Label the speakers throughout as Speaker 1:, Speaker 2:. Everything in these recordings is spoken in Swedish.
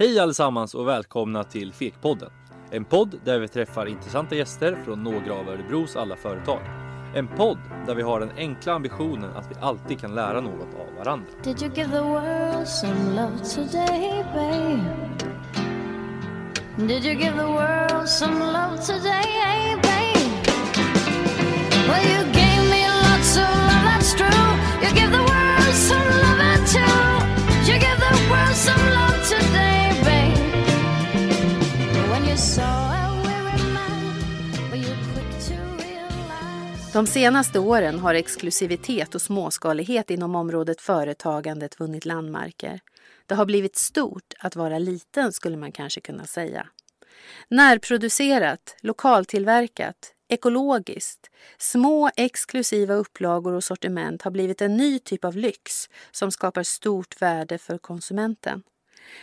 Speaker 1: Hej allesammans och välkomna till Fekpodden. En podd där vi träffar intressanta gäster från några av Örebros alla företag. En podd där vi har den enkla ambitionen att vi alltid kan lära något av varandra.
Speaker 2: Did you give the world some love today, babe? Did you give the world some love today, babe? Well, you
Speaker 3: De senaste åren har exklusivitet och småskalighet inom området företagandet vunnit landmarker. Det har blivit stort att vara liten skulle man kanske kunna säga. Närproducerat, lokaltillverkat, ekologiskt, små exklusiva upplagor och sortiment har blivit en ny typ av lyx som skapar stort värde för konsumenten.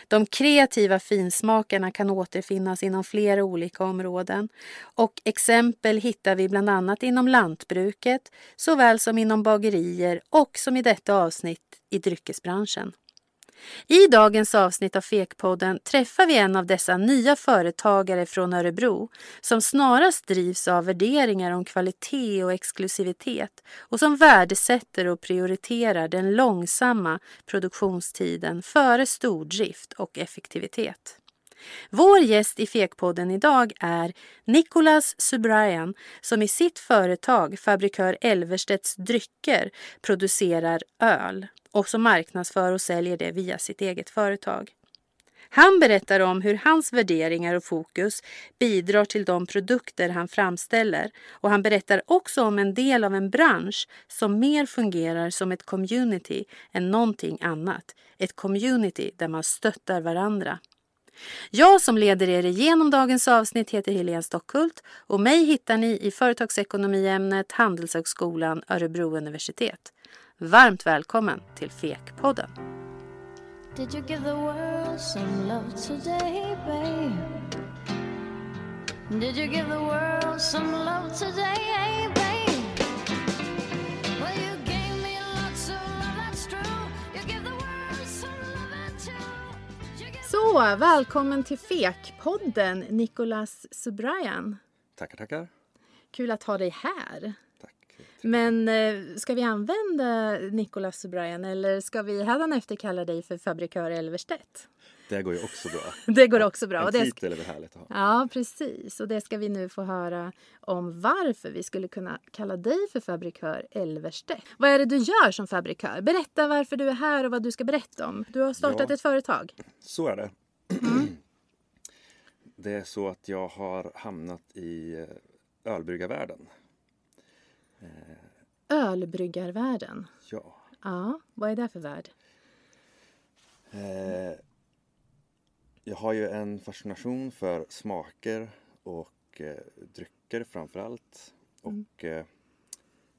Speaker 3: De kreativa finsmakarna kan återfinnas inom flera olika områden och exempel hittar vi bland annat inom lantbruket såväl som inom bagerier och som i detta avsnitt i dryckesbranschen. I dagens avsnitt av Fekpodden träffar vi en av dessa nya företagare från Örebro som snarast drivs av värderingar om kvalitet och exklusivitet och som värdesätter och prioriterar den långsamma produktionstiden före stordrift och effektivitet. Vår gäst i Fekpodden idag är Nicolas Subrian som i sitt företag Fabrikör Elverstedts drycker producerar öl och som marknadsför och säljer det via sitt eget företag. Han berättar om hur hans värderingar och fokus bidrar till de produkter han framställer och han berättar också om en del av en bransch som mer fungerar som ett community än någonting annat. Ett community där man stöttar varandra. Jag som leder er igenom dagens avsnitt heter Helene Stockhult och mig hittar ni i företagsekonomiämnet Handelshögskolan Örebro universitet. Varmt välkommen till Fekpodden.
Speaker 2: Did you give the world some love today, babe? Did you give the world some love today, babe? Well, you gave me lots of love, that's true. You give the world some love and too. You give
Speaker 3: Så, välkommen till Fekpodden, Nicolas Subrayan.
Speaker 1: Tackar, tackar.
Speaker 3: Kul att ha dig här. Men eh, ska vi använda Nicolas Subrayan eller ska vi hädanefter kalla dig för fabrikör Elverstedt?
Speaker 1: Det går ju också bra.
Speaker 3: Det går också bra.
Speaker 1: En
Speaker 3: Och det
Speaker 1: titel är väl härligt att ha.
Speaker 3: Ja, precis. Och det ska vi nu få höra om varför vi skulle kunna kalla dig för fabrikör Elverstedt. Vad är det du gör som fabrikör? Berätta varför du är här och vad du ska berätta om. Du har startat
Speaker 1: Ja.
Speaker 3: ett företag.
Speaker 1: Så är det. Det är så att jag har hamnat i eh, ölbryggarvärlden.
Speaker 3: Ölbryggarvärlden.
Speaker 1: Ja.
Speaker 3: Ja, vad är det för värld?
Speaker 1: Eh, jag har ju en fascination för smaker och eh, drycker framför allt. Och eh,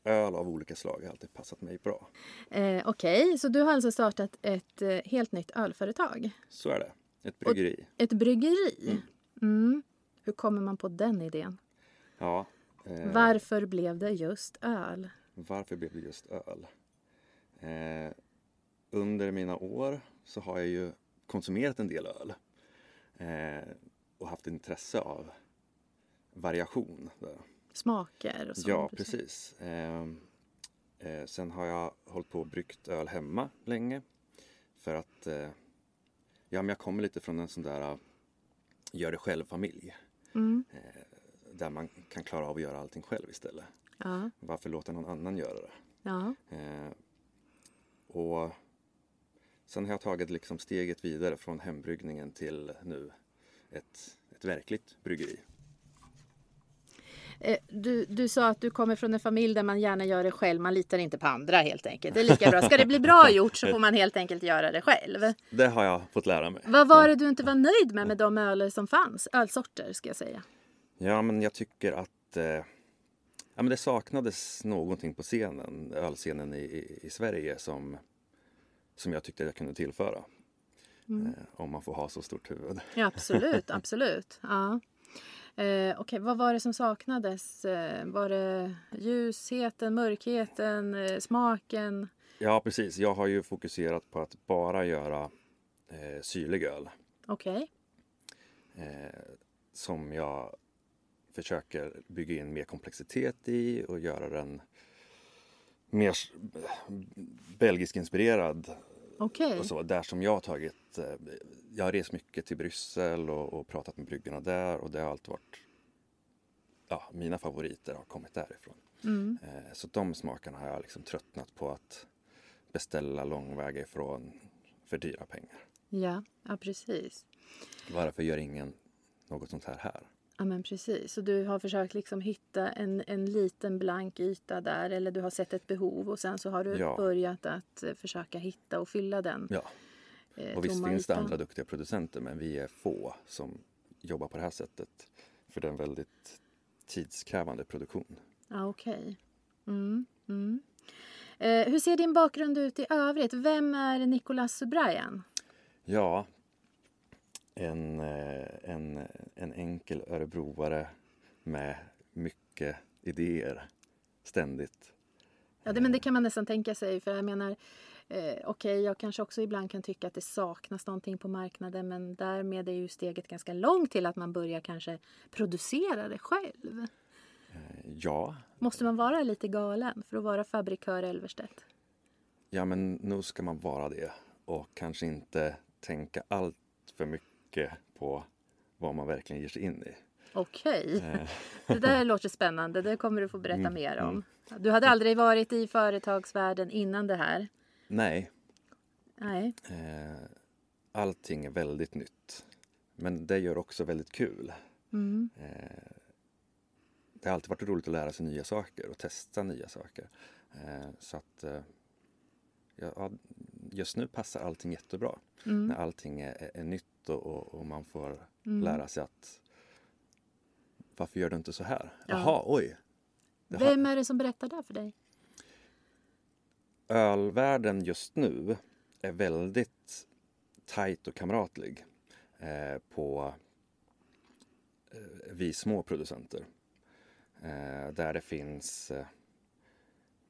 Speaker 1: öl av olika slag har alltid passat mig bra.
Speaker 3: Eh, Okej, så du har alltså startat ett eh, helt nytt ölföretag?
Speaker 1: Så är det. Ett bryggeri.
Speaker 3: Ett bryggeri? Mm. Hur kommer man på den idén?
Speaker 1: Ja. Eh,
Speaker 3: Varför blev det just öl?
Speaker 1: Varför blev det just öl? Eh, under mina år så har jag ju konsumerat en del öl eh, och haft intresse av variation. Där.
Speaker 3: Smaker och sånt?
Speaker 1: Ja, precis. Eh, eh, sen har jag hållit på och bryggt öl hemma länge för att eh, ja, men jag kommer lite från en sån där gör det själv-familj
Speaker 3: Mm.
Speaker 1: Där man kan klara av att göra allting själv istället.
Speaker 3: Ja,
Speaker 1: Varför låta någon annan göra det?
Speaker 3: ja.
Speaker 1: Eh, och sen har jag tagit liksom steget vidare från hembryggningen till nu ett, ett verkligt bryggeri.
Speaker 3: Eh, Du, du sa att du kommer från en familj där man gärna gör det själv. Man litar inte på andra helt enkelt. Det är lika bra. Ska det bli bra gjort så får man helt enkelt göra det själv.
Speaker 1: Det har jag fått lära mig.
Speaker 3: Vad var det du inte var nöjd med med de öler som fanns? Ölsorter ska jag säga.
Speaker 1: Ja, men jag tycker att eh, ja, men det saknades någonting på scenen, ölscenen i, i, i Sverige som, som jag tyckte jag kunde tillföra. Eh, om man får ha så stort huvud.
Speaker 3: Ja, absolut, absolut. Ja. Eh, Okej, vad var det som saknades? Eh, var det ljusheten, mörkheten, eh, smaken?
Speaker 1: Ja, precis. Jag har ju fokuserat på att bara göra eh, syrlig öl.
Speaker 3: Okej.
Speaker 1: eh, som jag försöker bygga in mer komplexitet i och göra den mer belgisk-inspirerad
Speaker 3: Okej.
Speaker 1: och så. Där som jag har tagit, eh, jag har rest mycket till Bryssel och, och pratat med bryggarna där och det har alltid varit, ja, mina favoriter har kommit därifrån.
Speaker 3: Mm.
Speaker 1: Eh, så de smakerna har jag liksom tröttnat på att beställa långväga ifrån för dyra pengar.
Speaker 3: Ja, ja, precis.
Speaker 1: Varför gör ingen något sånt här här?
Speaker 3: Ja, men precis. Så du har försökt liksom hitta en, en liten blank yta där eller du har sett ett behov och sen så har du
Speaker 1: Ja.
Speaker 3: börjat att eh, försöka hitta och fylla den
Speaker 1: Ja,
Speaker 3: eh,
Speaker 1: och visst finns det andra duktiga producenter men vi är få som jobbar på det här sättet. För det är en väldigt tidskrävande produktion.
Speaker 3: Ja, okej. Mm, mm. Eh, hur ser din bakgrund ut i övrigt? Vem är Nicolas Subrayan?
Speaker 1: Ja, en, eh, en, en enkel örebroare med mycket idéer ständigt.
Speaker 3: Ja, det, men det kan man nästan tänka sig. För jag menar, eh, okej, jag kanske också ibland kan tycka att det saknas någonting på marknaden. Men därmed är ju steget ganska långt till att man börjar kanske producera det själv.
Speaker 1: Eh, Ja,
Speaker 3: Måste man vara lite galen för att vara fabrikör Elverstedt?
Speaker 1: ja men nog ska man vara det och kanske inte tänka allt för mycket på vad man verkligen ger sig in i.
Speaker 3: Okej,
Speaker 1: Eh,
Speaker 3: det där låter spännande. Det kommer du få berätta
Speaker 1: Mm,
Speaker 3: mer om. Du hade aldrig varit i företagsvärlden innan det här?
Speaker 1: nej,
Speaker 3: Nej.
Speaker 1: eh, allting är väldigt nytt. Men det gör också väldigt kul.
Speaker 3: Mm.
Speaker 1: Eh, det har alltid varit roligt att lära sig nya saker och testa nya saker. Så att ja, just nu passar allting jättebra.
Speaker 3: Mm.
Speaker 1: När allting är, är, är nytt och, och, och man får
Speaker 3: Mm.
Speaker 1: lära sig att varför gör du inte så här?
Speaker 3: Ja.
Speaker 1: Jaha, oj! Här-
Speaker 3: Vem är det som berättar det för dig?
Speaker 1: Ölvärlden just nu är väldigt tajt och kamratlig eh, på eh, vi små producenter. Eh, där det finns, eh,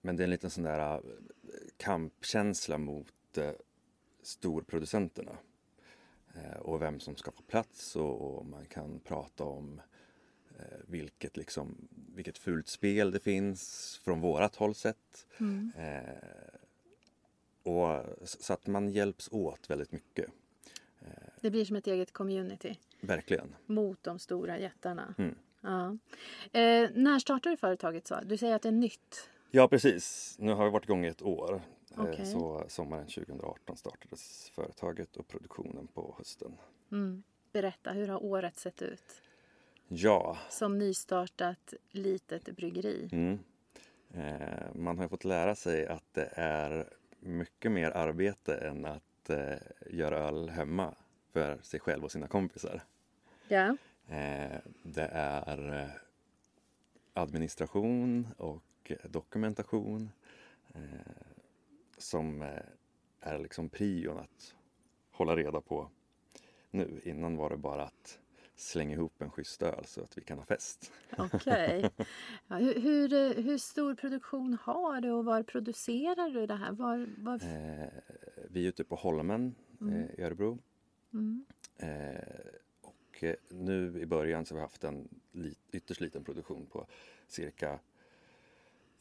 Speaker 1: men det är en liten sån där eh, kampkänsla mot eh, storproducenterna. Eh, och vem som ska få plats och, och man kan prata om eh, vilket, liksom, vilket fult spel det finns från vårat håll sett.
Speaker 3: Mm.
Speaker 1: Eh, och, så att man hjälps åt väldigt mycket.
Speaker 3: Det blir som ett eget community
Speaker 1: Verkligen.
Speaker 3: mot de stora jättarna.
Speaker 1: Mm.
Speaker 3: Ja. Eh, när startade företaget? så? Du säger att det är nytt.
Speaker 1: Ja, precis. Nu har vi varit igång i ett år. Eh,
Speaker 3: Okej.
Speaker 1: Så sommaren 2018 startades företaget och produktionen på hösten.
Speaker 3: Mm. Berätta, hur har året sett ut?
Speaker 1: Ja,
Speaker 3: Som nystartat litet bryggeri.
Speaker 1: mm. eh, man har fått lära sig att det är mycket mer arbete än att eh, göra öl hemma för sig själv och sina kompisar.
Speaker 3: Ja.
Speaker 1: Eh, det är eh, administration och dokumentation eh, som eh, är liksom prion att hålla reda på nu. Innan var det bara att slänga ihop en schysst öl så att vi kan ha fest.
Speaker 3: Okej. Ja, hur, hur, eh, hur stor produktion har du och var producerar du det här? Var, var...
Speaker 1: Eh, vi är ute på Holmen eh, i Örebro.
Speaker 3: Mm.
Speaker 1: Eh, och eh, nu i början så har vi haft en lit, ytterst liten produktion på cirka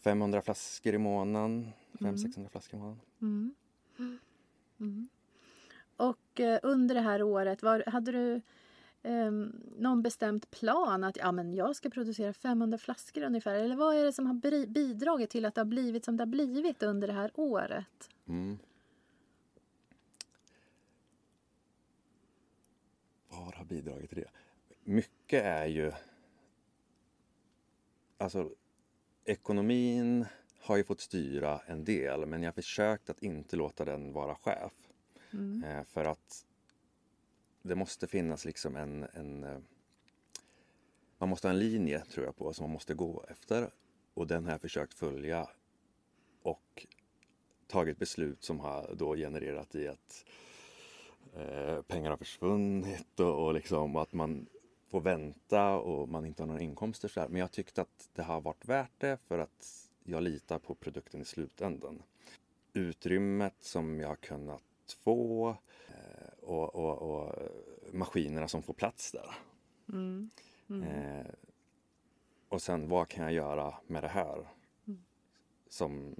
Speaker 1: 500 flaskor i månaden. 500-600 flaskor i månaden.
Speaker 3: Mm. Mm. Och eh, under det här året, var, hade du ehm, någon bestämd plan att ja, men jag ska producera 500 flaskor ungefär? Eller vad är det som har bidragit till att det har blivit som det har blivit under det här året?
Speaker 1: Mm. Vad har bidragit till det? Mycket är ju... Alltså, ekonomin har ju fått styra en del men jag har försökt att inte låta den vara chef.
Speaker 3: Mm.
Speaker 1: Eh, för att det måste finnas liksom en, en... eh, Man måste ha en linje tror jag på som man måste gå efter. Och den har jag försökt följa. Och tagit beslut som har då genererat i att eh, pengar har försvunnit och, och liksom att man får vänta och man inte har några inkomster. Så här. Men jag tyckte att det har varit värt det för att jag litar på produkten i slutändan. Utrymmet som jag har kunnat få eh, och, och, och maskinerna som får plats där.
Speaker 3: Mm.
Speaker 1: Eh, och sen vad kan jag göra med det här
Speaker 3: Mm.
Speaker 1: som,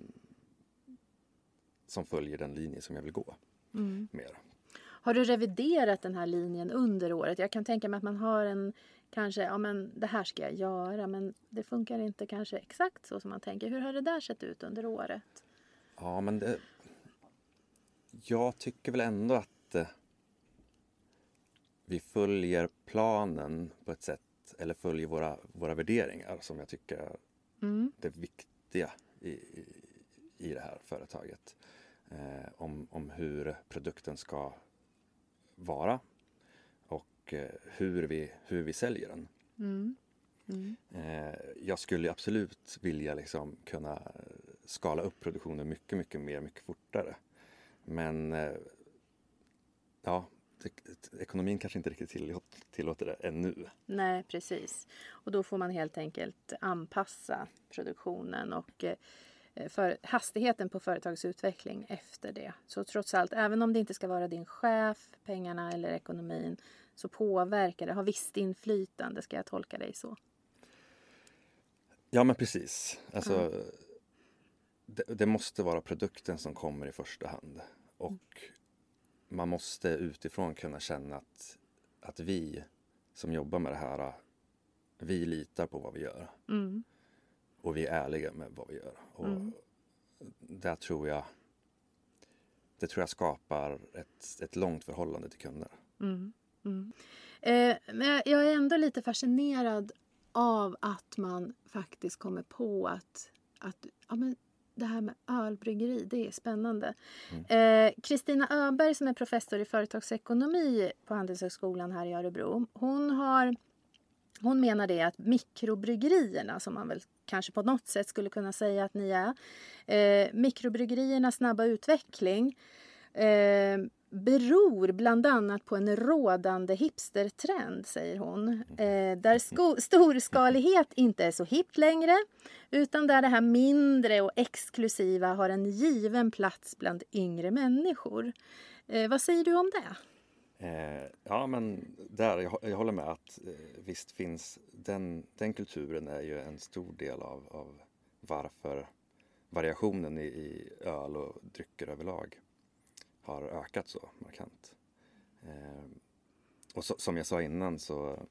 Speaker 1: som följer den linje som jag vill gå
Speaker 3: Mm.
Speaker 1: mer.
Speaker 3: Har du reviderat den här linjen under året? Jag kan tänka mig att man har en kanske, ja men det här ska jag göra men det funkar inte kanske exakt så som man tänker. Hur har det där sett ut under året?
Speaker 1: Ja, men det, jag tycker väl ändå att eh, vi följer planen på ett sätt, eller följer våra, våra värderingar som jag tycker är
Speaker 3: Mm.
Speaker 1: det viktiga i, i, i det här företaget. Eh, om, om hur produkten ska vara och eh, hur, vi, hur vi säljer den.
Speaker 3: Mm. Mm.
Speaker 1: Eh, jag skulle absolut vilja liksom kunna skala upp produktionen mycket, mycket mer, mycket fortare. Men eh, ja, ekonomin kanske inte riktigt tillåter, det ännu.
Speaker 3: Nej, precis. Och då får man helt enkelt anpassa produktionen och för hastigheten på företagsutveckling efter det. Så trots allt, även om det inte ska vara din chef, pengarna eller ekonomin, så påverkar det, har visst inflytande, ska jag tolka dig så?
Speaker 1: Ja, men precis. Alltså, det, det måste vara produkten som kommer i första hand. Och man måste utifrån kunna känna att, att vi som jobbar med det här, vi litar på vad vi gör.
Speaker 3: Mm.
Speaker 1: Och vi är ärliga med vad vi gör. Och
Speaker 3: Mm.
Speaker 1: där tror jag det tror jag skapar ett, ett långt förhållande till kunder.
Speaker 3: Mm. Mm. Eh, men jag- är ändå lite fascinerad av att man faktiskt kommer på att, att ja, men det här med ölbryggeri, det är spännande. Eh, Kristina Öberg som är professor i företagsekonomi på Handelshögskolan här i Örebro, hon har hon menar det att mikrobryggerierna, som man väl kanske på något sätt skulle kunna säga att ni är, eh, mikrobryggeriernas snabba utveckling eh, beror bland annat på en rådande hipstertrend, säger hon. Eh, där sko- storskalighet inte är så hippt längre utan där det här mindre och exklusiva har en given plats bland yngre människor. Eh, vad säger du om det?
Speaker 1: Eh, ja, men där, jag, jag håller med att eh, visst finns den, den kulturen är ju en stor del av, av varför variationen i, i öl och drycker överlag har ökat så markant. Eh, och så, som jag sa innan så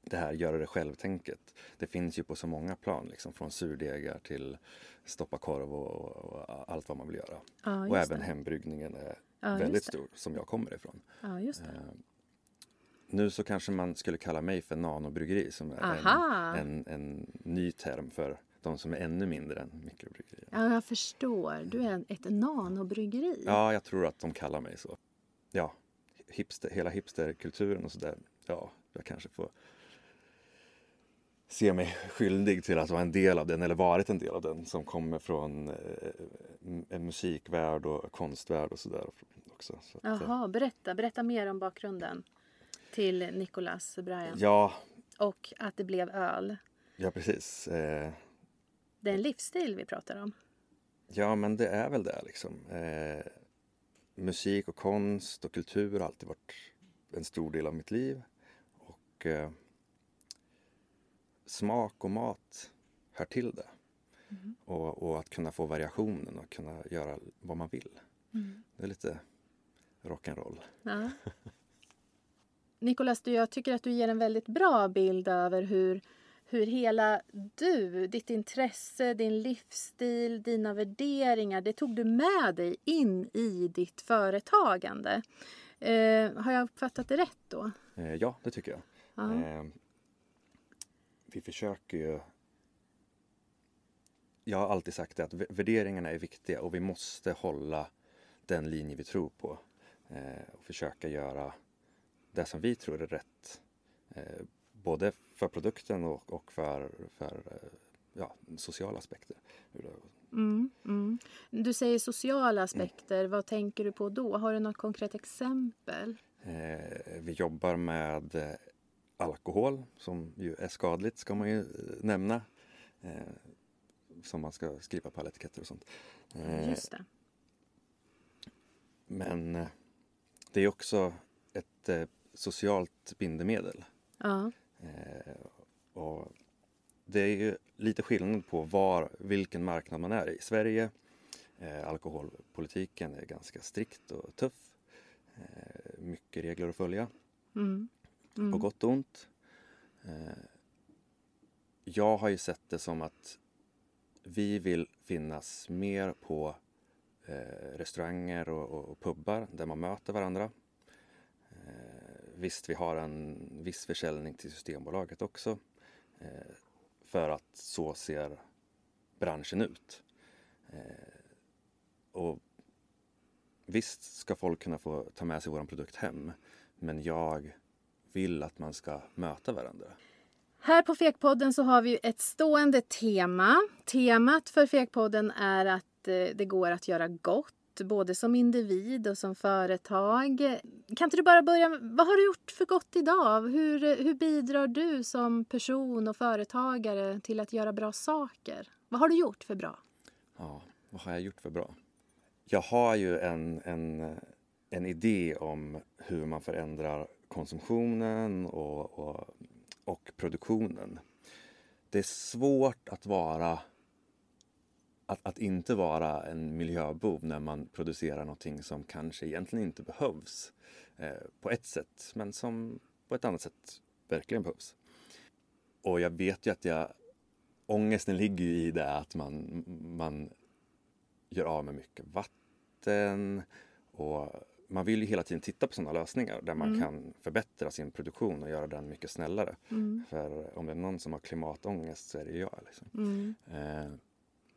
Speaker 1: det här göra det själv-tänket. Det finns ju på så många plan, liksom, från surdegar till stoppa korv och, och allt vad man vill göra.
Speaker 3: Ja,
Speaker 1: och även
Speaker 3: det.
Speaker 1: hembryggningen är
Speaker 3: Ja,
Speaker 1: väldigt stor, som jag kommer ifrån.
Speaker 3: Ja, just det.
Speaker 1: Eh, nu så kanske man skulle kalla mig för nanobryggeri som är en, en, en ny term för de som är ännu mindre än mikrobryggerier.
Speaker 3: Ja, jag förstår. Du är ett nanobryggeri.
Speaker 1: Ja, jag tror att de kallar mig så. Ja, hipster, hela hipsterkulturen och sådär. Ja, jag kanske får se mig skyldig till att vara en del av den eller varit en del av den som kommer från eh, musikvärld och konstvärld och sådär också. Så att, eh,
Speaker 3: Jaha, berätta, berätta mer om bakgrunden till Nicolas Brian.
Speaker 1: ja,
Speaker 3: Och att det blev öl.
Speaker 1: ja, precis. Eh,
Speaker 3: Det är en livsstil vi pratar om.
Speaker 1: Ja, men det är väl det liksom. Eh, musik och konst och kultur har alltid varit en stor del av mitt liv. Och eh, smak och mat hör till det. Och, och att kunna få variationen och kunna göra vad man vill. Det är lite rock'n'roll.
Speaker 3: Ja. Nicolas, du, jag tycker att du ger en väldigt bra bild över hur, hur hela du, ditt intresse, din livsstil, dina värderingar, det tog du med dig in i ditt företagande. Eh, har jag uppfattat det rätt då?
Speaker 1: Eh, ja, det tycker jag.
Speaker 3: Ja.
Speaker 1: Eh, vi försöker ju... Jag har alltid sagt det att vä- värderingarna är viktiga och vi måste hålla den linje vi tror på. Eh, och försöka göra det som vi tror är rätt. Eh, både för produkten och, och för, för eh, ja, sociala aspekter.
Speaker 3: Mm, mm. Du säger sociala aspekter. Vad tänker du på då? Har du något konkret exempel?
Speaker 1: Eh, vi jobbar med alkohol som ju är skadligt ska man ju eh, nämna. Eh, som man ska skriva på alla etiketter och sånt. Eh,
Speaker 3: Just det.
Speaker 1: men eh, det är också ett eh, socialt bindemedel.
Speaker 3: Ja.
Speaker 1: Eh, och det är ju lite skillnad på var, vilken marknad man är i. I Sverige, alkoholpolitiken är ganska strikt och tuff. Mycket regler att följa,
Speaker 3: Mm.
Speaker 1: På gott och ont. Eh, jag har ju sett det som att vi vill finnas mer på eh, restauranger och, och, pubbar där man möter varandra. Eh, visst, vi har en viss försäljning till Systembolaget också. För att så ser branschen ut. Och visst ska folk kunna få ta med sig vår produkt hem. Men jag vill att man ska möta varandra.
Speaker 3: Här på Fekpodden så har vi ett stående tema. Temat för Fekpodden är att eh, det går att göra gott, både som individ och som företag. Kan inte du bara börja med, vad har du gjort för gott idag? Hur, hur bidrar du som person och företagare till att göra bra saker? Vad har du gjort för bra?
Speaker 1: Ja, vad har jag gjort för bra? Jag har ju en, en, en idé om hur man förändrar konsumtionen och, och, och produktionen. Det är svårt att vara att, att inte vara en miljöbov när man producerar någonting som kanske egentligen inte behövs eh, på ett sätt men som på ett annat sätt verkligen behövs. Och jag vet ju att jag, ångesten ligger ju i det att man, man gör av med mycket vatten och man vill ju hela tiden titta på sådana lösningar där man kan förbättra sin produktion och göra den mycket snällare. För om det är någon som har klimatångest så är det jag. Liksom. Eh,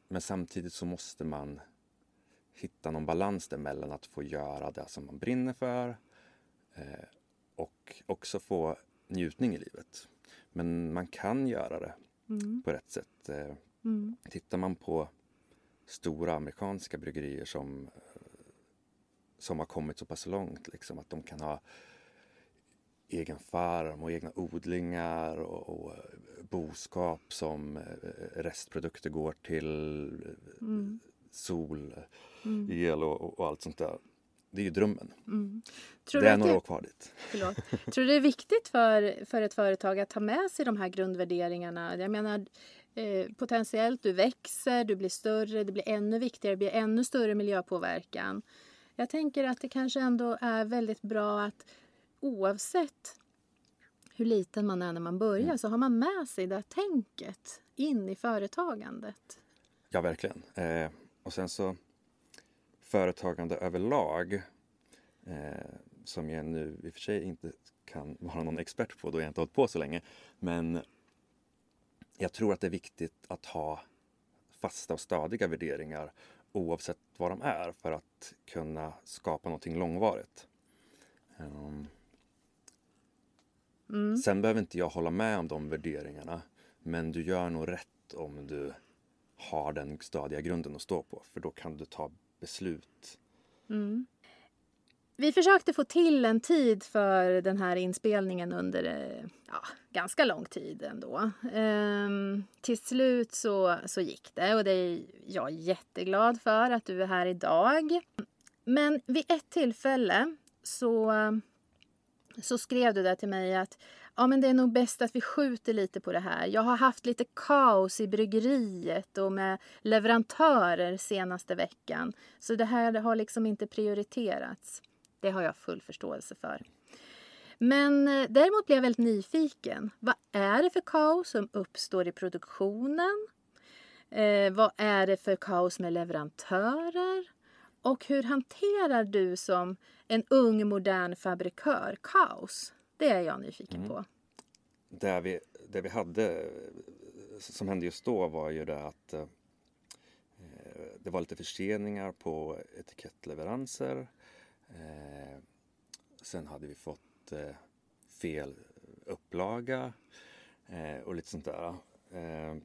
Speaker 1: men samtidigt så måste man hitta någon balans där mellan att få göra det som man brinner för eh, och också få njutning i livet. Men man kan göra det på rätt sätt. Eh, Tittar man på stora amerikanska bryggerier som, som har kommit så pass långt liksom, att de kan ha egen farm och egna odlingar och, och eh, boskap som eh, restprodukter går till,
Speaker 3: Mm.
Speaker 1: sol, el och, och, allt sånt där. Det är ju drömmen.
Speaker 3: Tror
Speaker 1: det är några
Speaker 3: det-
Speaker 1: år kvar dit.
Speaker 3: Förlåt. Tror du det är viktigt för, för ett företag att ta med sig de här grundvärderingarna? Jag menar, eh, potentiellt du växer, du blir större, det blir ännu viktigare, det blir ännu större miljöpåverkan. Jag tänker att det kanske ändå är väldigt bra att oavsett hur liten man är när man börjar så har man med sig det tänket in i företagandet.
Speaker 1: Ja, verkligen. Eh, och sen så företagande överlag eh, som jag nu i och för sig inte kan vara någon expert på då jag inte hållit på så länge. Men jag tror att det är viktigt att ha fasta och stadiga värderingar oavsett vad de är för att kunna skapa någonting långvarigt. Ehm, Sen behöver inte jag hålla med om de värderingarna men du gör nog rätt om du har den stadiga grunden att stå på för då kan du ta beslut.
Speaker 3: Vi försökte få till en tid för den här inspelningen under eh, ja, ganska lång tid ändå. Ehm, till slut så, så gick det och det är jag jätteglad för att du är här idag. Men vid ett tillfälle så, så skrev du där till mig att ja, men det är nog bäst att vi skjuter lite på det här. Jag har haft lite kaos i bryggeriet och med leverantörer senaste veckan. Så det här har liksom inte prioriterats. Det har jag full förståelse för. Men eh, däremot blir jag väldigt nyfiken. Vad är det för kaos som uppstår i produktionen? Eh, vad är det för kaos med leverantörer? Och hur hanterar du som en ung modern fabrikör kaos? Det är jag nyfiken på.
Speaker 1: Det vi, det vi hade eh, som hände just då var ju det att eh, det var lite förseningar på etikettleveranser. Eh, sen hade vi fått eh, fel upplaga eh, och lite sånt där. Eh,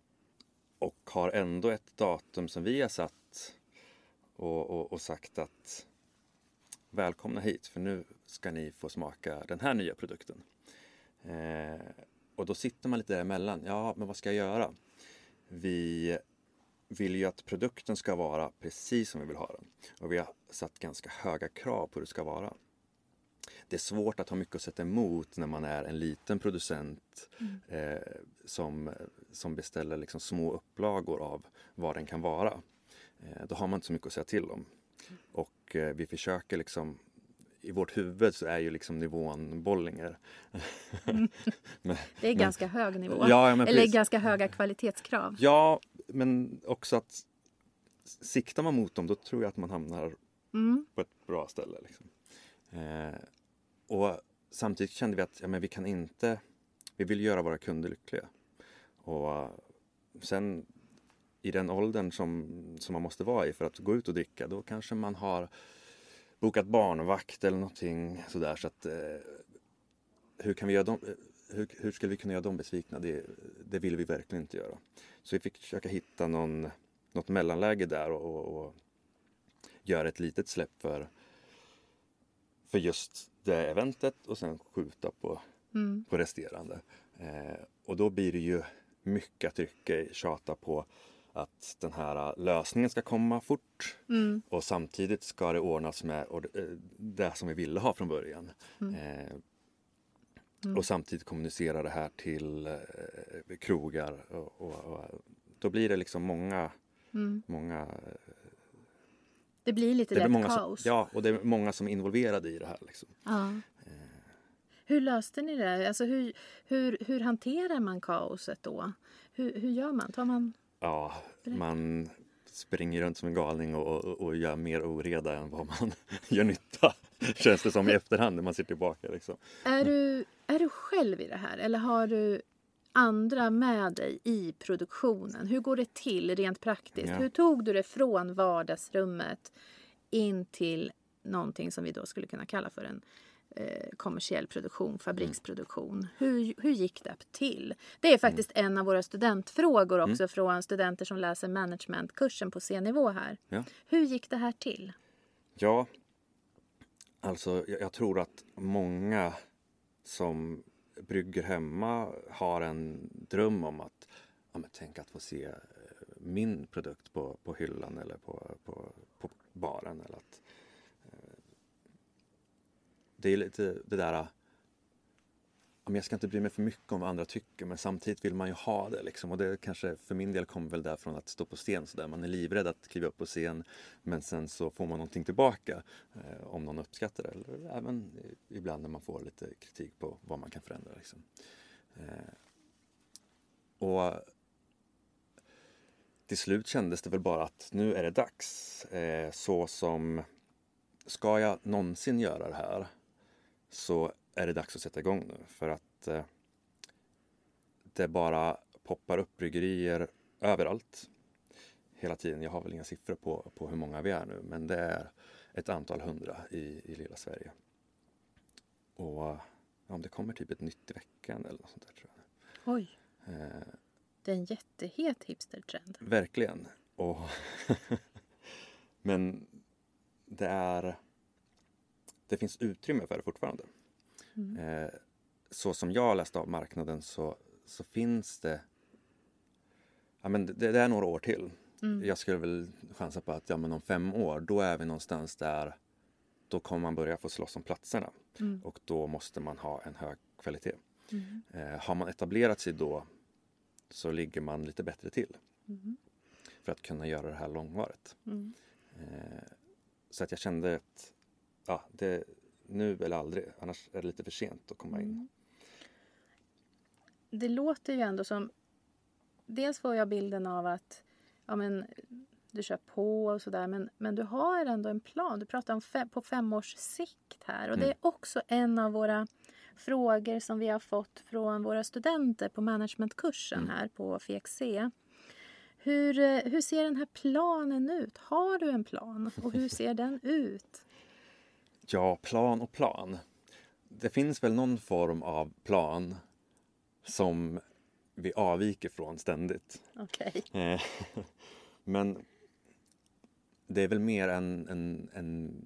Speaker 1: och har ändå ett datum som vi har satt och, och, och sagt att välkomna hit för nu ska ni få smaka den här nya produkten. Eh, och då sitter man lite däremellan. Ja, men vad ska jag göra? Vi vill ju att produkten ska vara precis som vi vill ha den. Och vi har satt ganska höga krav på hur det ska vara. det är svårt att ha mycket att sätta emot när man är en liten producent eh, som, som beställer liksom små upplagor av vad den kan vara. Eh, då har man inte så mycket att säga till om. Och eh, vi försöker liksom i vårt huvud så är ju liksom nivån Bollinger. men,
Speaker 3: Det är
Speaker 1: men-
Speaker 3: ganska hög nivå.
Speaker 1: Ja, men
Speaker 3: Eller
Speaker 1: precis.
Speaker 3: ganska höga kvalitetskrav.
Speaker 1: Ja, men också att siktar man mot dem då tror jag att man hamnar
Speaker 3: Mm.
Speaker 1: på ett bra ställe. Liksom. Eh, och samtidigt kände vi att ja, men vi kan inte, vi vill göra våra kunder lyckliga. Och sen i den åldern som, som man måste vara i för att gå ut och dricka, då kanske man har bokat barnvakt eller någonting sådär. Så att, eh, hur, kan vi göra dem, hur, hur skulle vi kunna göra dem besvikna? Det, det vill vi verkligen inte göra. Så vi fick försöka hitta någon, något mellanläge där och, och, och göra ett litet släpp för, för just det eventet och sen skjuta på,
Speaker 3: Mm.
Speaker 1: på resterande. Eh, och då blir det ju mycket att trycka, tjata på att den här lösningen ska komma fort
Speaker 3: Mm.
Speaker 1: och samtidigt ska det ordnas med eh, det som vi ville ha från början.
Speaker 3: Mm.
Speaker 1: Eh, Och samtidigt kommunicera det här till eh, krogar och, och, och då blir det liksom många,
Speaker 3: Mm.
Speaker 1: många
Speaker 3: Det blir lite
Speaker 1: det
Speaker 3: lätt
Speaker 1: många
Speaker 3: kaos.
Speaker 1: som, ja, och det är många som är involverade i det här. Liksom.
Speaker 3: Ja. Hur löste ni det? Alltså hur, hur, hur hanterar man kaoset då? Hur, hur gör man? Tar man...
Speaker 1: Ja, man springer runt som en galning och, och, och gör mer oreda än vad man gör nytta. Känns det som i efterhand när man ser tillbaka. Liksom.
Speaker 3: Är, du, är du själv i det här eller har du andra med dig i produktionen? Hur går det till rent praktiskt?
Speaker 1: Ja.
Speaker 3: Hur tog du det från vardagsrummet in till någonting som vi då skulle kunna kalla för en eh, kommersiell produktion, fabriksproduktion. Hur, hur gick det till? Det är faktiskt en av våra studentfrågor också från studenter som läser managementkursen på C-nivå här.
Speaker 1: Ja.
Speaker 3: Hur gick det här till?
Speaker 1: Ja, alltså jag, jag tror att många som brygger hemma har en dröm om att ja, men tänk att få se eh, min produkt på, på hyllan eller på, på, på baren. Eller att, det är lite det där äh, jag ska inte bry mig för mycket om vad andra tycker men samtidigt vill man ju ha det liksom. Och det kanske för min del kommer väl därifrån att stå på scen sådär. Man är livrädd att kliva upp på scen men sen så får man någonting tillbaka eh, om någon uppskattar det. Eller även ibland när man får lite kritik på vad man kan förändra. Liksom. Eh, och till slut kändes det väl bara att nu är det dags. Eh, så som ska jag någonsin göra det här så är det dags att sätta igång nu för att eh, det bara poppar upp bryggerier överallt hela tiden. Jag har väl inga siffror på, på hur många vi är nu men det är ett antal hundra i, i lilla Sverige. Och ja, om det kommer typ ett nytt i veckan eller något sånt där tror jag.
Speaker 3: Oj,
Speaker 1: Eh,
Speaker 3: det är en jättehet hipstertrend.
Speaker 1: Verkligen. Och Men det är Det finns utrymme för det fortfarande. Eh, så som jag läste av marknaden så, så finns det ja, men det, det är några år till. Jag skulle väl chansa på att ja, men om fem år då är vi någonstans där då kommer man börja få slåss om platserna och då måste man ha en hög kvalitet. Eh, har man etablerat sig då så ligger man lite bättre till för att kunna göra det här långvarigt. Eh, så att jag kände att ja, det, nu eller aldrig, annars är det lite för sent att komma in.
Speaker 3: Det låter ju ändå som... Dels får jag bilden av att ja, men, du kör på och sådär men, men du har ändå en plan. Du pratar om fem, på fem års sikt här. Och det är också en av våra frågor som vi har fått från våra studenter på managementkursen här på FXC. Hur, eh, hur ser den här planen ut? Har du en plan? Och hur ser den ut?
Speaker 1: Ja, plan och plan. Det finns väl någon form av plan som vi avviker från ständigt.
Speaker 3: Okej.
Speaker 1: Eh, Men det är väl mer en, en, en,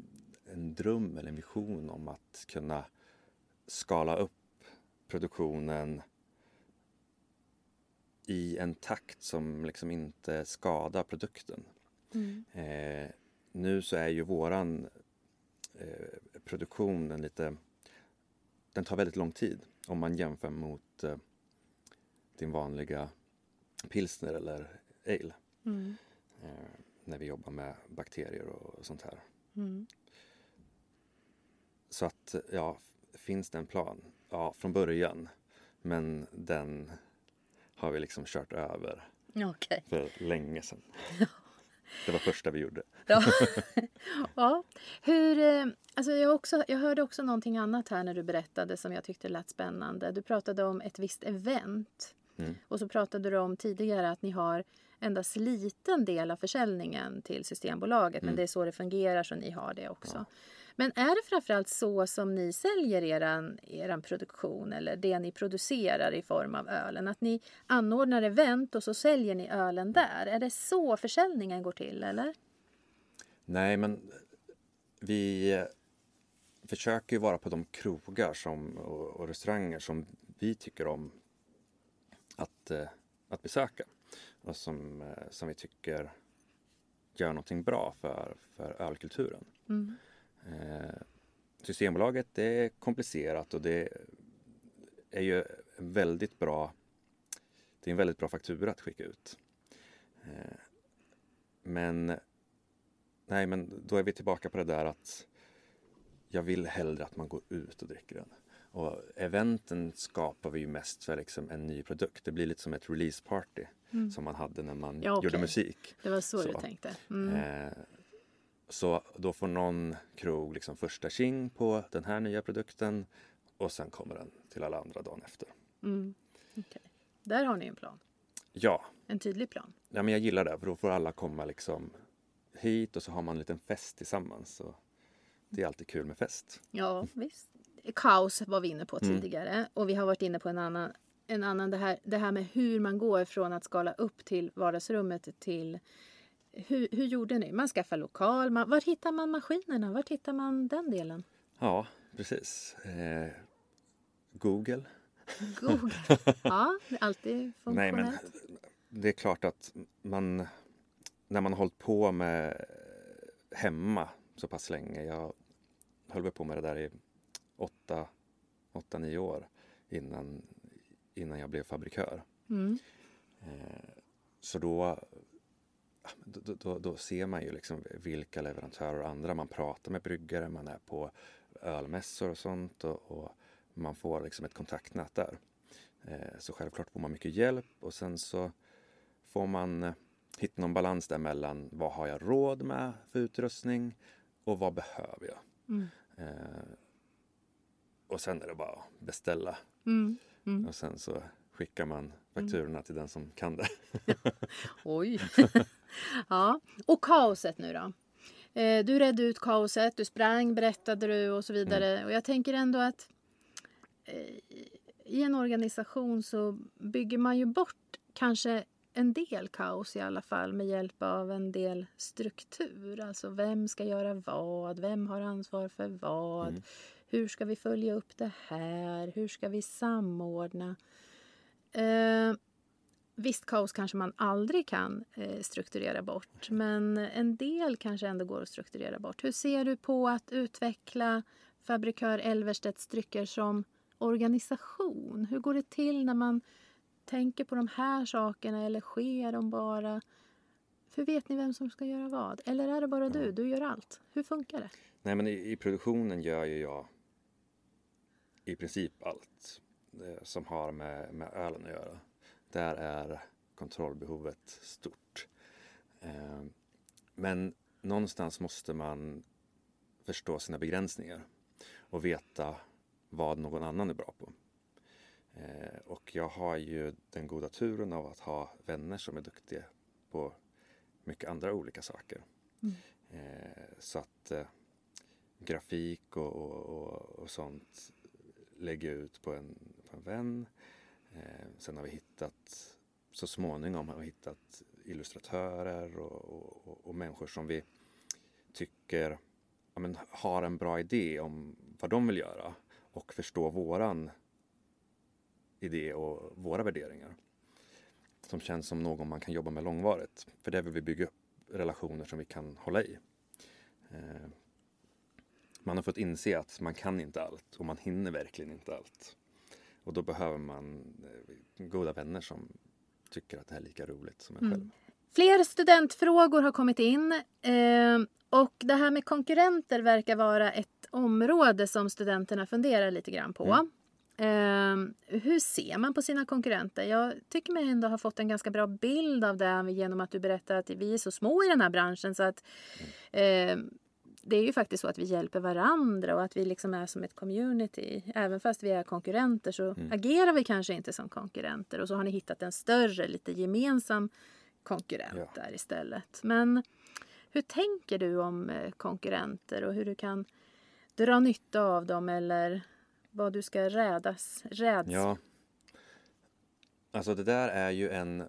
Speaker 1: en dröm eller en vision om att kunna skala upp produktionen i en takt som liksom inte skadar produkten. Eh, nu så är ju våran eh, produktion en lite den tar väldigt lång tid om man jämför mot eh, din vanliga pilsner eller ale.
Speaker 3: Mm.
Speaker 1: Eh, när vi jobbar med bakterier och sånt här.
Speaker 3: Mm.
Speaker 1: Så att, ja, finns det en plan? Ja, från början. Men den har vi liksom kört över
Speaker 3: Okej.
Speaker 1: för länge sedan. Det var första vi gjorde.
Speaker 3: Ja. ja. Hur, eh, alltså jag, också, jag hörde också någonting annat här när du berättade som jag tyckte lät spännande. Du pratade om ett visst event.
Speaker 1: Mm.
Speaker 3: Och så pratade du om tidigare att ni har endast liten del av försäljningen till Systembolaget. Men
Speaker 1: Mm.
Speaker 3: det är så det fungerar så ni har det också. Men är det framförallt så som ni säljer eran, eran produktion eller det ni producerar i form av ölen? Att ni anordnar event och så säljer ni ölen där? Är det så försäljningen går till eller?
Speaker 1: Nej, men vi försöker ju vara på de krogar som, och, och restauranger som vi tycker om att, eh, att besöka och som, eh, som vi tycker gör någonting bra för, för ölkulturen.
Speaker 3: Mm.
Speaker 1: Eh, Systembolaget det är komplicerat och det är ju väldigt bra det är en väldigt bra faktura att skicka ut. Eh, men nej, men då är vi tillbaka på det där att jag vill hellre att man går ut och dricker den. Och eventen skapar vi ju mest för liksom en ny produkt. Det blir lite som ett releaseparty som man hade när man
Speaker 3: Mm. Ja, okej.
Speaker 1: gjorde musik.
Speaker 3: Det var så,
Speaker 1: Så.
Speaker 3: du tänkte? Mm.
Speaker 1: Eh, så då får någon krog liksom första tjing på den här nya produkten och sen kommer den till alla andra dagen efter.
Speaker 3: Mm. Okej. Där har ni en plan.
Speaker 1: Ja,
Speaker 3: En tydlig plan.
Speaker 1: ja men jag gillar det för då får alla komma liksom hit och så har man en liten fest tillsammans. Och det är alltid kul med fest.
Speaker 3: Ja, visst. Kaos var vi inne på
Speaker 1: Mm.
Speaker 3: tidigare. Och vi har varit inne på en annan, en annan det, här, det här med hur man går från att skala upp till vardagsrummet till hur, hur gjorde ni? Man skaffar lokal. Man, var hittar man maskinerna? Var hittar man den delen?
Speaker 1: Ja, precis. Eh, Google.
Speaker 3: Google. Ja, det är alltid
Speaker 1: Nej, men
Speaker 3: funktionellt.
Speaker 1: det är klart att man när man har hållit på med hemma så pass länge. Jag höll väl på med det där i åtta, åtta nio år innan, innan jag blev fabrikör.
Speaker 3: Mm.
Speaker 1: Eh, Så då, då, då, då ser man ju liksom vilka leverantörer och andra man pratar med bryggare, man är på ölmässor och sånt och, och man får liksom ett kontaktnät där. Eh, Så självklart får man mycket hjälp och sen så får man eh, hitta någon balans där mellan vad har jag råd med för utrustning och vad behöver jag?
Speaker 3: Mm.
Speaker 1: Eh, Och sen är det bara att beställa
Speaker 3: Mm. Mm.
Speaker 1: och sen så skickar man fakturorna till den som kan det.
Speaker 3: Oj. ja. Och kaoset nu då? Eh, Du redde ut kaoset, du sprang, berättade du och så vidare. Och jag tänker ändå att eh, i en organisation så bygger man ju bort kanske en del kaos i alla fall med hjälp av en del struktur. Alltså vem ska göra vad? Vem har ansvar för vad?
Speaker 1: Mm.
Speaker 3: Hur ska vi följa upp det här? Hur ska vi samordna? Eh, Visst, kaos kanske man aldrig kan eh, strukturera bort, men en del kanske ändå går att strukturera bort. Hur ser du på att utveckla Fabrikör Elverstedts drycker som organisation? Hur går det till när man tänker på de här sakerna eller sker de bara? Hur vet ni vem som ska göra vad? Eller är det bara du? Du gör allt. Hur funkar det?
Speaker 1: Nej men i, i produktionen gör ju jag i princip allt eh, som har med, med ölen att göra. Där är kontrollbehovet stort. Eh, men någonstans måste man förstå sina begränsningar och veta vad någon annan är bra på. Eh, och jag har ju den goda turen av att ha vänner som är duktiga på mycket andra olika saker. Eh, så att grafik och, och, och, och sånt lägger jag ut på en, på en vän. Eh, sen har vi hittat, så småningom har vi hittat illustratörer och, och, och, människor som vi tycker ja, men, har en bra idé om vad de vill göra och förstå våran idé och våra värderingar. Som känns som någon man kan jobba med långvarigt. För där vill vi bygga upp relationer som vi kan hålla i. Eh, man har fått inse att man kan inte allt och man hinner verkligen inte allt. Och då behöver man eh, goda vänner som tycker att det här är lika roligt som en
Speaker 3: Mm.
Speaker 1: själv.
Speaker 3: Fler studentfrågor har kommit in. Eh, och det här med konkurrenter verkar vara ett område som studenterna funderar lite grann på.
Speaker 1: Mm.
Speaker 3: Eh, hur ser man på sina konkurrenter? Jag tycker mig ändå ha fått en ganska bra bild av det genom att du berättar att vi är så små i den här branschen så att eh, det är ju faktiskt så att vi hjälper varandra och att vi liksom är som ett community. Även fast vi är konkurrenter så
Speaker 1: Mm.
Speaker 3: agerar vi kanske inte som konkurrenter och så har ni hittat en större, lite gemensam konkurrent
Speaker 1: Ja.
Speaker 3: där istället. Men hur tänker du om eh, konkurrenter och hur du kan dra nytta av dem eller vad du ska rädas, räds?
Speaker 1: Ja. Alltså det där är ju en,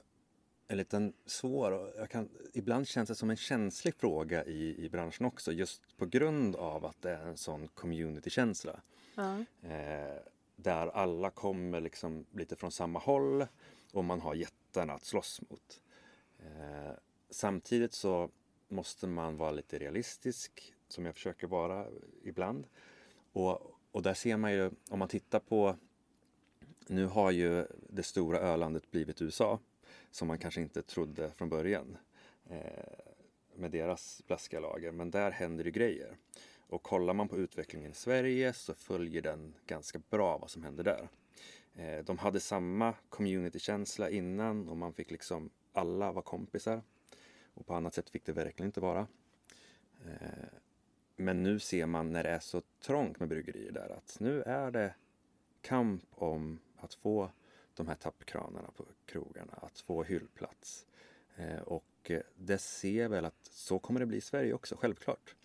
Speaker 1: en liten svår, och kan, ibland känns det som en känslig fråga i, i branschen också just på grund av att det är en sån communitykänsla.
Speaker 3: Ja.
Speaker 1: Eh, där alla kommer liksom lite från samma håll och man har jättarna att slåss mot. Eh, samtidigt så måste man vara lite realistisk, som jag försöker vara ibland. Och, och där ser man ju, om man tittar på nu har ju det stora ölandet blivit USA, som man kanske inte trodde från början eh, med deras blaskiga lager. Men där händer det grejer. Och kollar man på utvecklingen i Sverige så följer den ganska bra vad som händer där. Eh, de hade samma communitykänsla innan och man fick liksom, alla var kompisar. Och på annat sätt fick det verkligen inte vara. Eh, men nu ser man när det är så trångt med bryggerier där att nu är det kamp om att få de här tappkranarna på krogarna, att få hyllplats. Eh, och eh, det ser väl att så kommer det bli i Sverige också, självklart.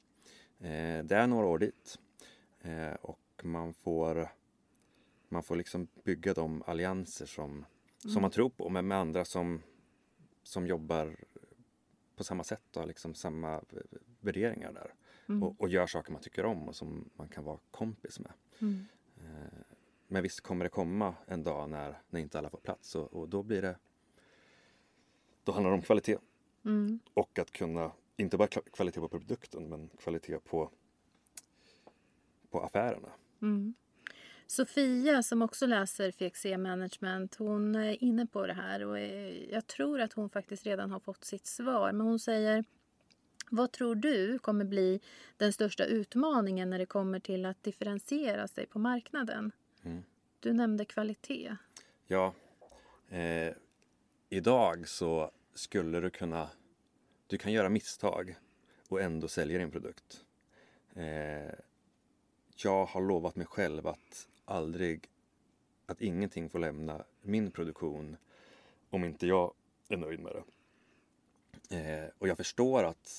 Speaker 1: Eh, det är några år dit. Och man får, man får liksom bygga de allianser som, som man tror på, men med andra som, som jobbar på samma sätt och har liksom samma värderingar där.
Speaker 3: Mm.
Speaker 1: Och, och gör saker man tycker om och som man kan vara kompis med.
Speaker 3: Mm.
Speaker 1: Men visst kommer det komma en dag när, när inte alla får plats och, och då blir det Då handlar det om kvalitet
Speaker 3: Mm.
Speaker 1: och att kunna, inte bara kvalitet på produkten men kvalitet på på affärerna.
Speaker 3: Mm. Sofia som också läser FXE management hon är inne på det här och jag tror att hon faktiskt redan har fått sitt svar. Men hon säger vad tror du kommer bli den största utmaningen när det kommer till att differentiera sig på marknaden?
Speaker 1: Mm.
Speaker 3: Du nämnde kvalitet.
Speaker 1: Ja, eh, idag så skulle du kunna, du kan göra misstag och ändå sälja din produkt. Eh, jag har lovat mig själv att aldrig, att ingenting får lämna min produktion om inte jag är nöjd med det. Eh, och jag förstår att,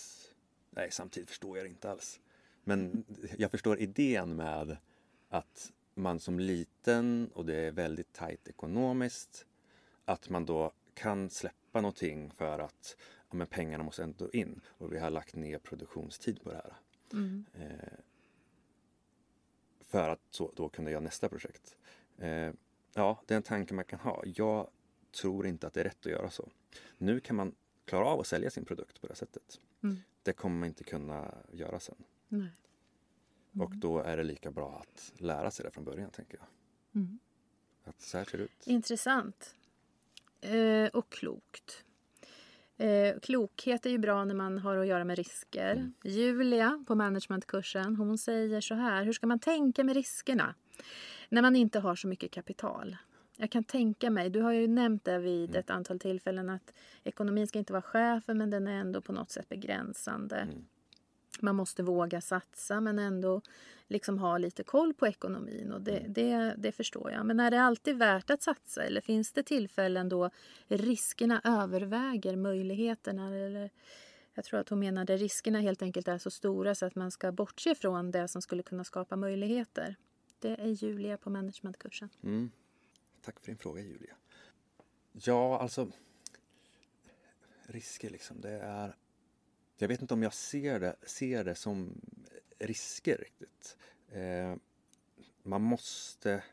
Speaker 1: nej samtidigt förstår jag det inte alls. Men jag förstår idén med att man som liten och det är väldigt tajt ekonomiskt att man då kan släppa någonting för att ja, men pengarna måste ändå in och vi har lagt ner produktionstid på det här.
Speaker 3: Mm.
Speaker 1: Eh, för att så, då kunna göra nästa projekt. Eh, ja, det är en tanke man kan ha. Jag tror inte att det är rätt att göra så. Nu kan man klara av att sälja sin produkt på det sättet.
Speaker 3: Mm.
Speaker 1: Det kommer man inte kunna göra sen.
Speaker 3: Nej.
Speaker 1: Och då är det lika bra att lära sig det från början, tänker jag.
Speaker 3: Mm.
Speaker 1: Att så här ser det ut.
Speaker 3: Intressant. Eh, och klokt. Eh, klokhet är ju bra när man har att göra med risker.
Speaker 1: Mm.
Speaker 3: Julia på managementkursen hon säger så här. Hur ska man tänka med riskerna när man inte har så mycket kapital? Jag kan tänka mig, du har ju nämnt det vid
Speaker 1: Mm.
Speaker 3: ett antal tillfällen att ekonomin ska inte vara chefen men den är ändå på något sätt begränsande.
Speaker 1: Mm.
Speaker 3: Man måste våga satsa men ändå liksom ha lite koll på ekonomin och det, det, det förstår jag. Men är det alltid värt att satsa eller finns det tillfällen då riskerna överväger möjligheterna? Eller, jag tror att hon menade riskerna helt enkelt är så stora så att man ska bortse från det som skulle kunna skapa möjligheter. Det är Julia på managementkursen.
Speaker 1: Mm. Tack för din fråga Julia. Ja, alltså risker liksom, det är jag vet inte om jag ser det, ser det som risker riktigt. Eh, man måste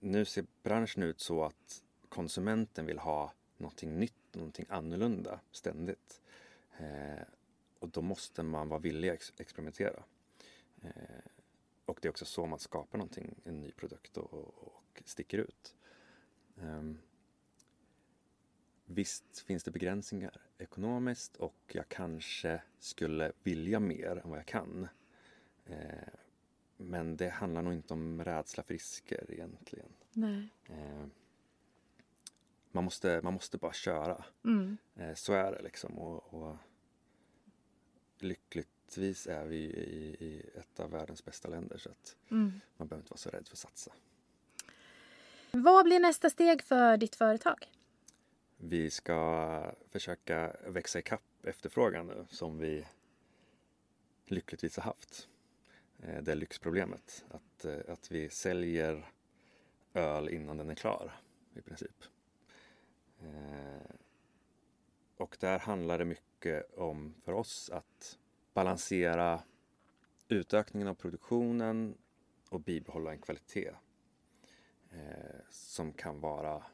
Speaker 1: nu ser branschen ut så att konsumenten vill ha någonting nytt, någonting annorlunda ständigt. Eh, och då måste man vara villig att ex- experimentera. Eh, och det är också så man skapar någonting, en ny produkt och, och, och sticker ut. Ehm, Visst finns det begränsningar ekonomiskt och jag kanske skulle vilja mer än vad jag kan. Eh, men det handlar nog inte om rädsla för risker egentligen.
Speaker 3: Nej.
Speaker 1: Eh, man, måste, man måste bara köra.
Speaker 3: Mm.
Speaker 1: Eh, så är det liksom. Och, och lyckligtvis är vi i, i ett av världens bästa länder så att
Speaker 3: Mm.
Speaker 1: man behöver inte vara så rädd för att satsa.
Speaker 3: Vad blir nästa steg för ditt företag?
Speaker 1: Vi ska försöka växa ikapp efterfrågan nu som vi lyckligtvis har haft. Eh, det är lyxproblemet. Att, eh, att vi säljer öl innan den är klar i princip. Eh, och där handlar det mycket om för oss att balansera utökningen av produktionen och bibehålla en kvalitet som kan vara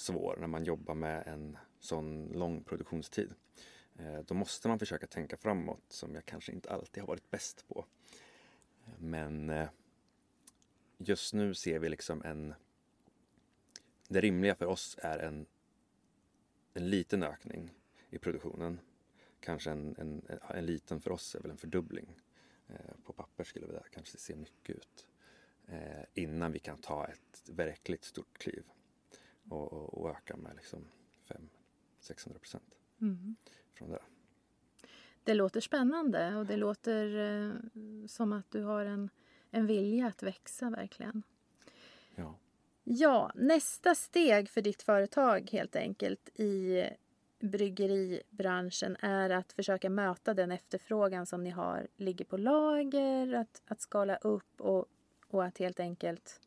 Speaker 1: svår när man jobbar med en sån lång produktionstid. Eh, då måste man försöka tänka framåt som jag kanske inte alltid har varit bäst på. Men eh, just nu ser vi liksom en... Det rimliga för oss är en, en liten ökning i produktionen. Kanske en, en, en liten för oss är väl en fördubbling. Eh, på papper skulle det kanske se mycket ut. Innan vi kan ta ett verkligt stort kliv och, och, och öka med liksom 500-600 procent
Speaker 3: Mm.
Speaker 1: från det.
Speaker 3: Det låter spännande och det låter eh, som att du har en, en vilja att växa verkligen.
Speaker 1: Ja.
Speaker 3: Ja, nästa steg för ditt företag helt enkelt i bryggeribranschen är att försöka möta den efterfrågan som ni har ligger på lager, att, att skala upp och, och att helt enkelt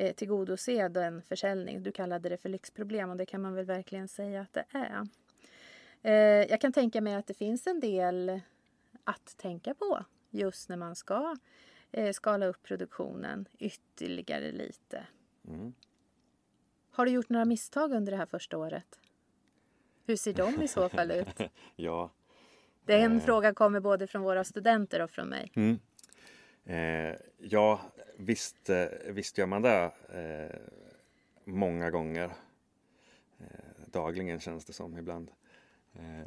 Speaker 3: eh, tillgodose den försäljning. Du kallade det för lyxproblem och det kan man väl verkligen säga att det är. Eh, jag kan tänka mig att det finns en del att tänka på just när man ska eh, skala upp produktionen ytterligare lite.
Speaker 1: Mm.
Speaker 3: Har du gjort några misstag under det här första året? Hur ser de i så fall ut?
Speaker 1: ja.
Speaker 3: Den
Speaker 1: Eh.
Speaker 3: frågan kommer både från våra studenter och från mig.
Speaker 1: Mm. Eh, ja, visst, eh, visst gör man det eh, många gånger. Eh, dagligen känns det som ibland. Eh,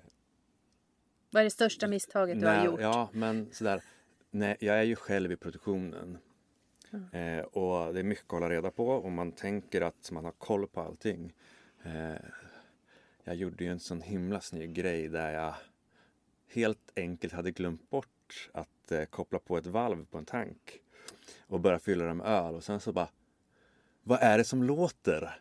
Speaker 3: Vad är det största misstaget du har
Speaker 1: när-
Speaker 3: gjort?
Speaker 1: Ja, men sådär. Nej, jag är ju själv i produktionen. Eh, och det är mycket att hålla reda på och man tänker att man har koll på allting. Eh, jag gjorde ju en sån himla snygg grej där jag helt enkelt hade glömt bort att eh, koppla på ett valv på en tank och börja fylla dem med öl och sen så bara Vad är det som låter?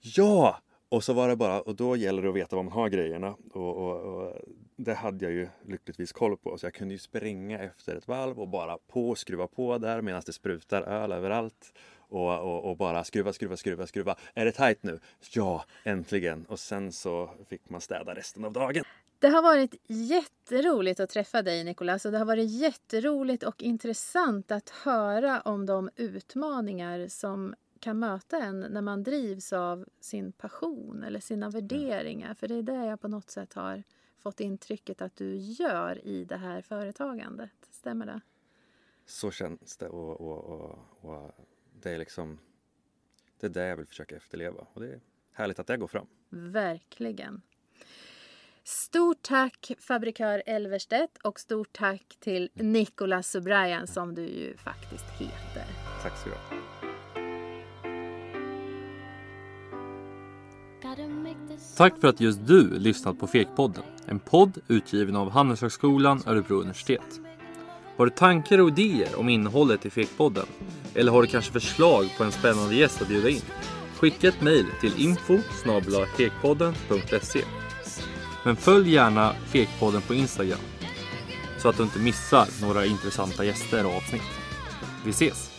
Speaker 1: Ja! Och så var det bara, och då gäller det att veta var man har grejerna och, och, och det hade jag ju lyckligtvis koll på så jag kunde ju springa efter ett valv och bara på och skruva på där medan det sprutar öl överallt och, och, och bara skruva, skruva, skruva, skruva. Är det tajt nu? Ja, äntligen! Och sen så fick man städa resten av dagen.
Speaker 3: Det har varit jätteroligt att träffa dig Nicolas och det har varit jätteroligt och intressant att höra om de utmaningar som kan möta en när man drivs av sin passion eller sina värderingar. För det är det jag på något sätt har fått intrycket att du gör i det här företagandet. Stämmer det?
Speaker 1: Så känns det och, och, och, och det är liksom det är det jag vill försöka efterleva och det är härligt att det går fram.
Speaker 3: Verkligen. Stort tack fabrikör Elverstedt och stort tack till Nicolas Subrayan som du ju faktiskt heter.
Speaker 1: Tack så mycket.
Speaker 4: Tack för att just du lyssnat på Fekpodden. En podd utgiven av Handelshögskolan Örebro universitet. Har du tankar och idéer om innehållet i Fekpodden? Eller har du kanske förslag på en spännande gäst att bjuda in? Skicka ett mejl till info fekpodden.se men följ gärna Fekpodden på Instagram så att du inte missar några intressanta gäster och avsnitt. Vi ses!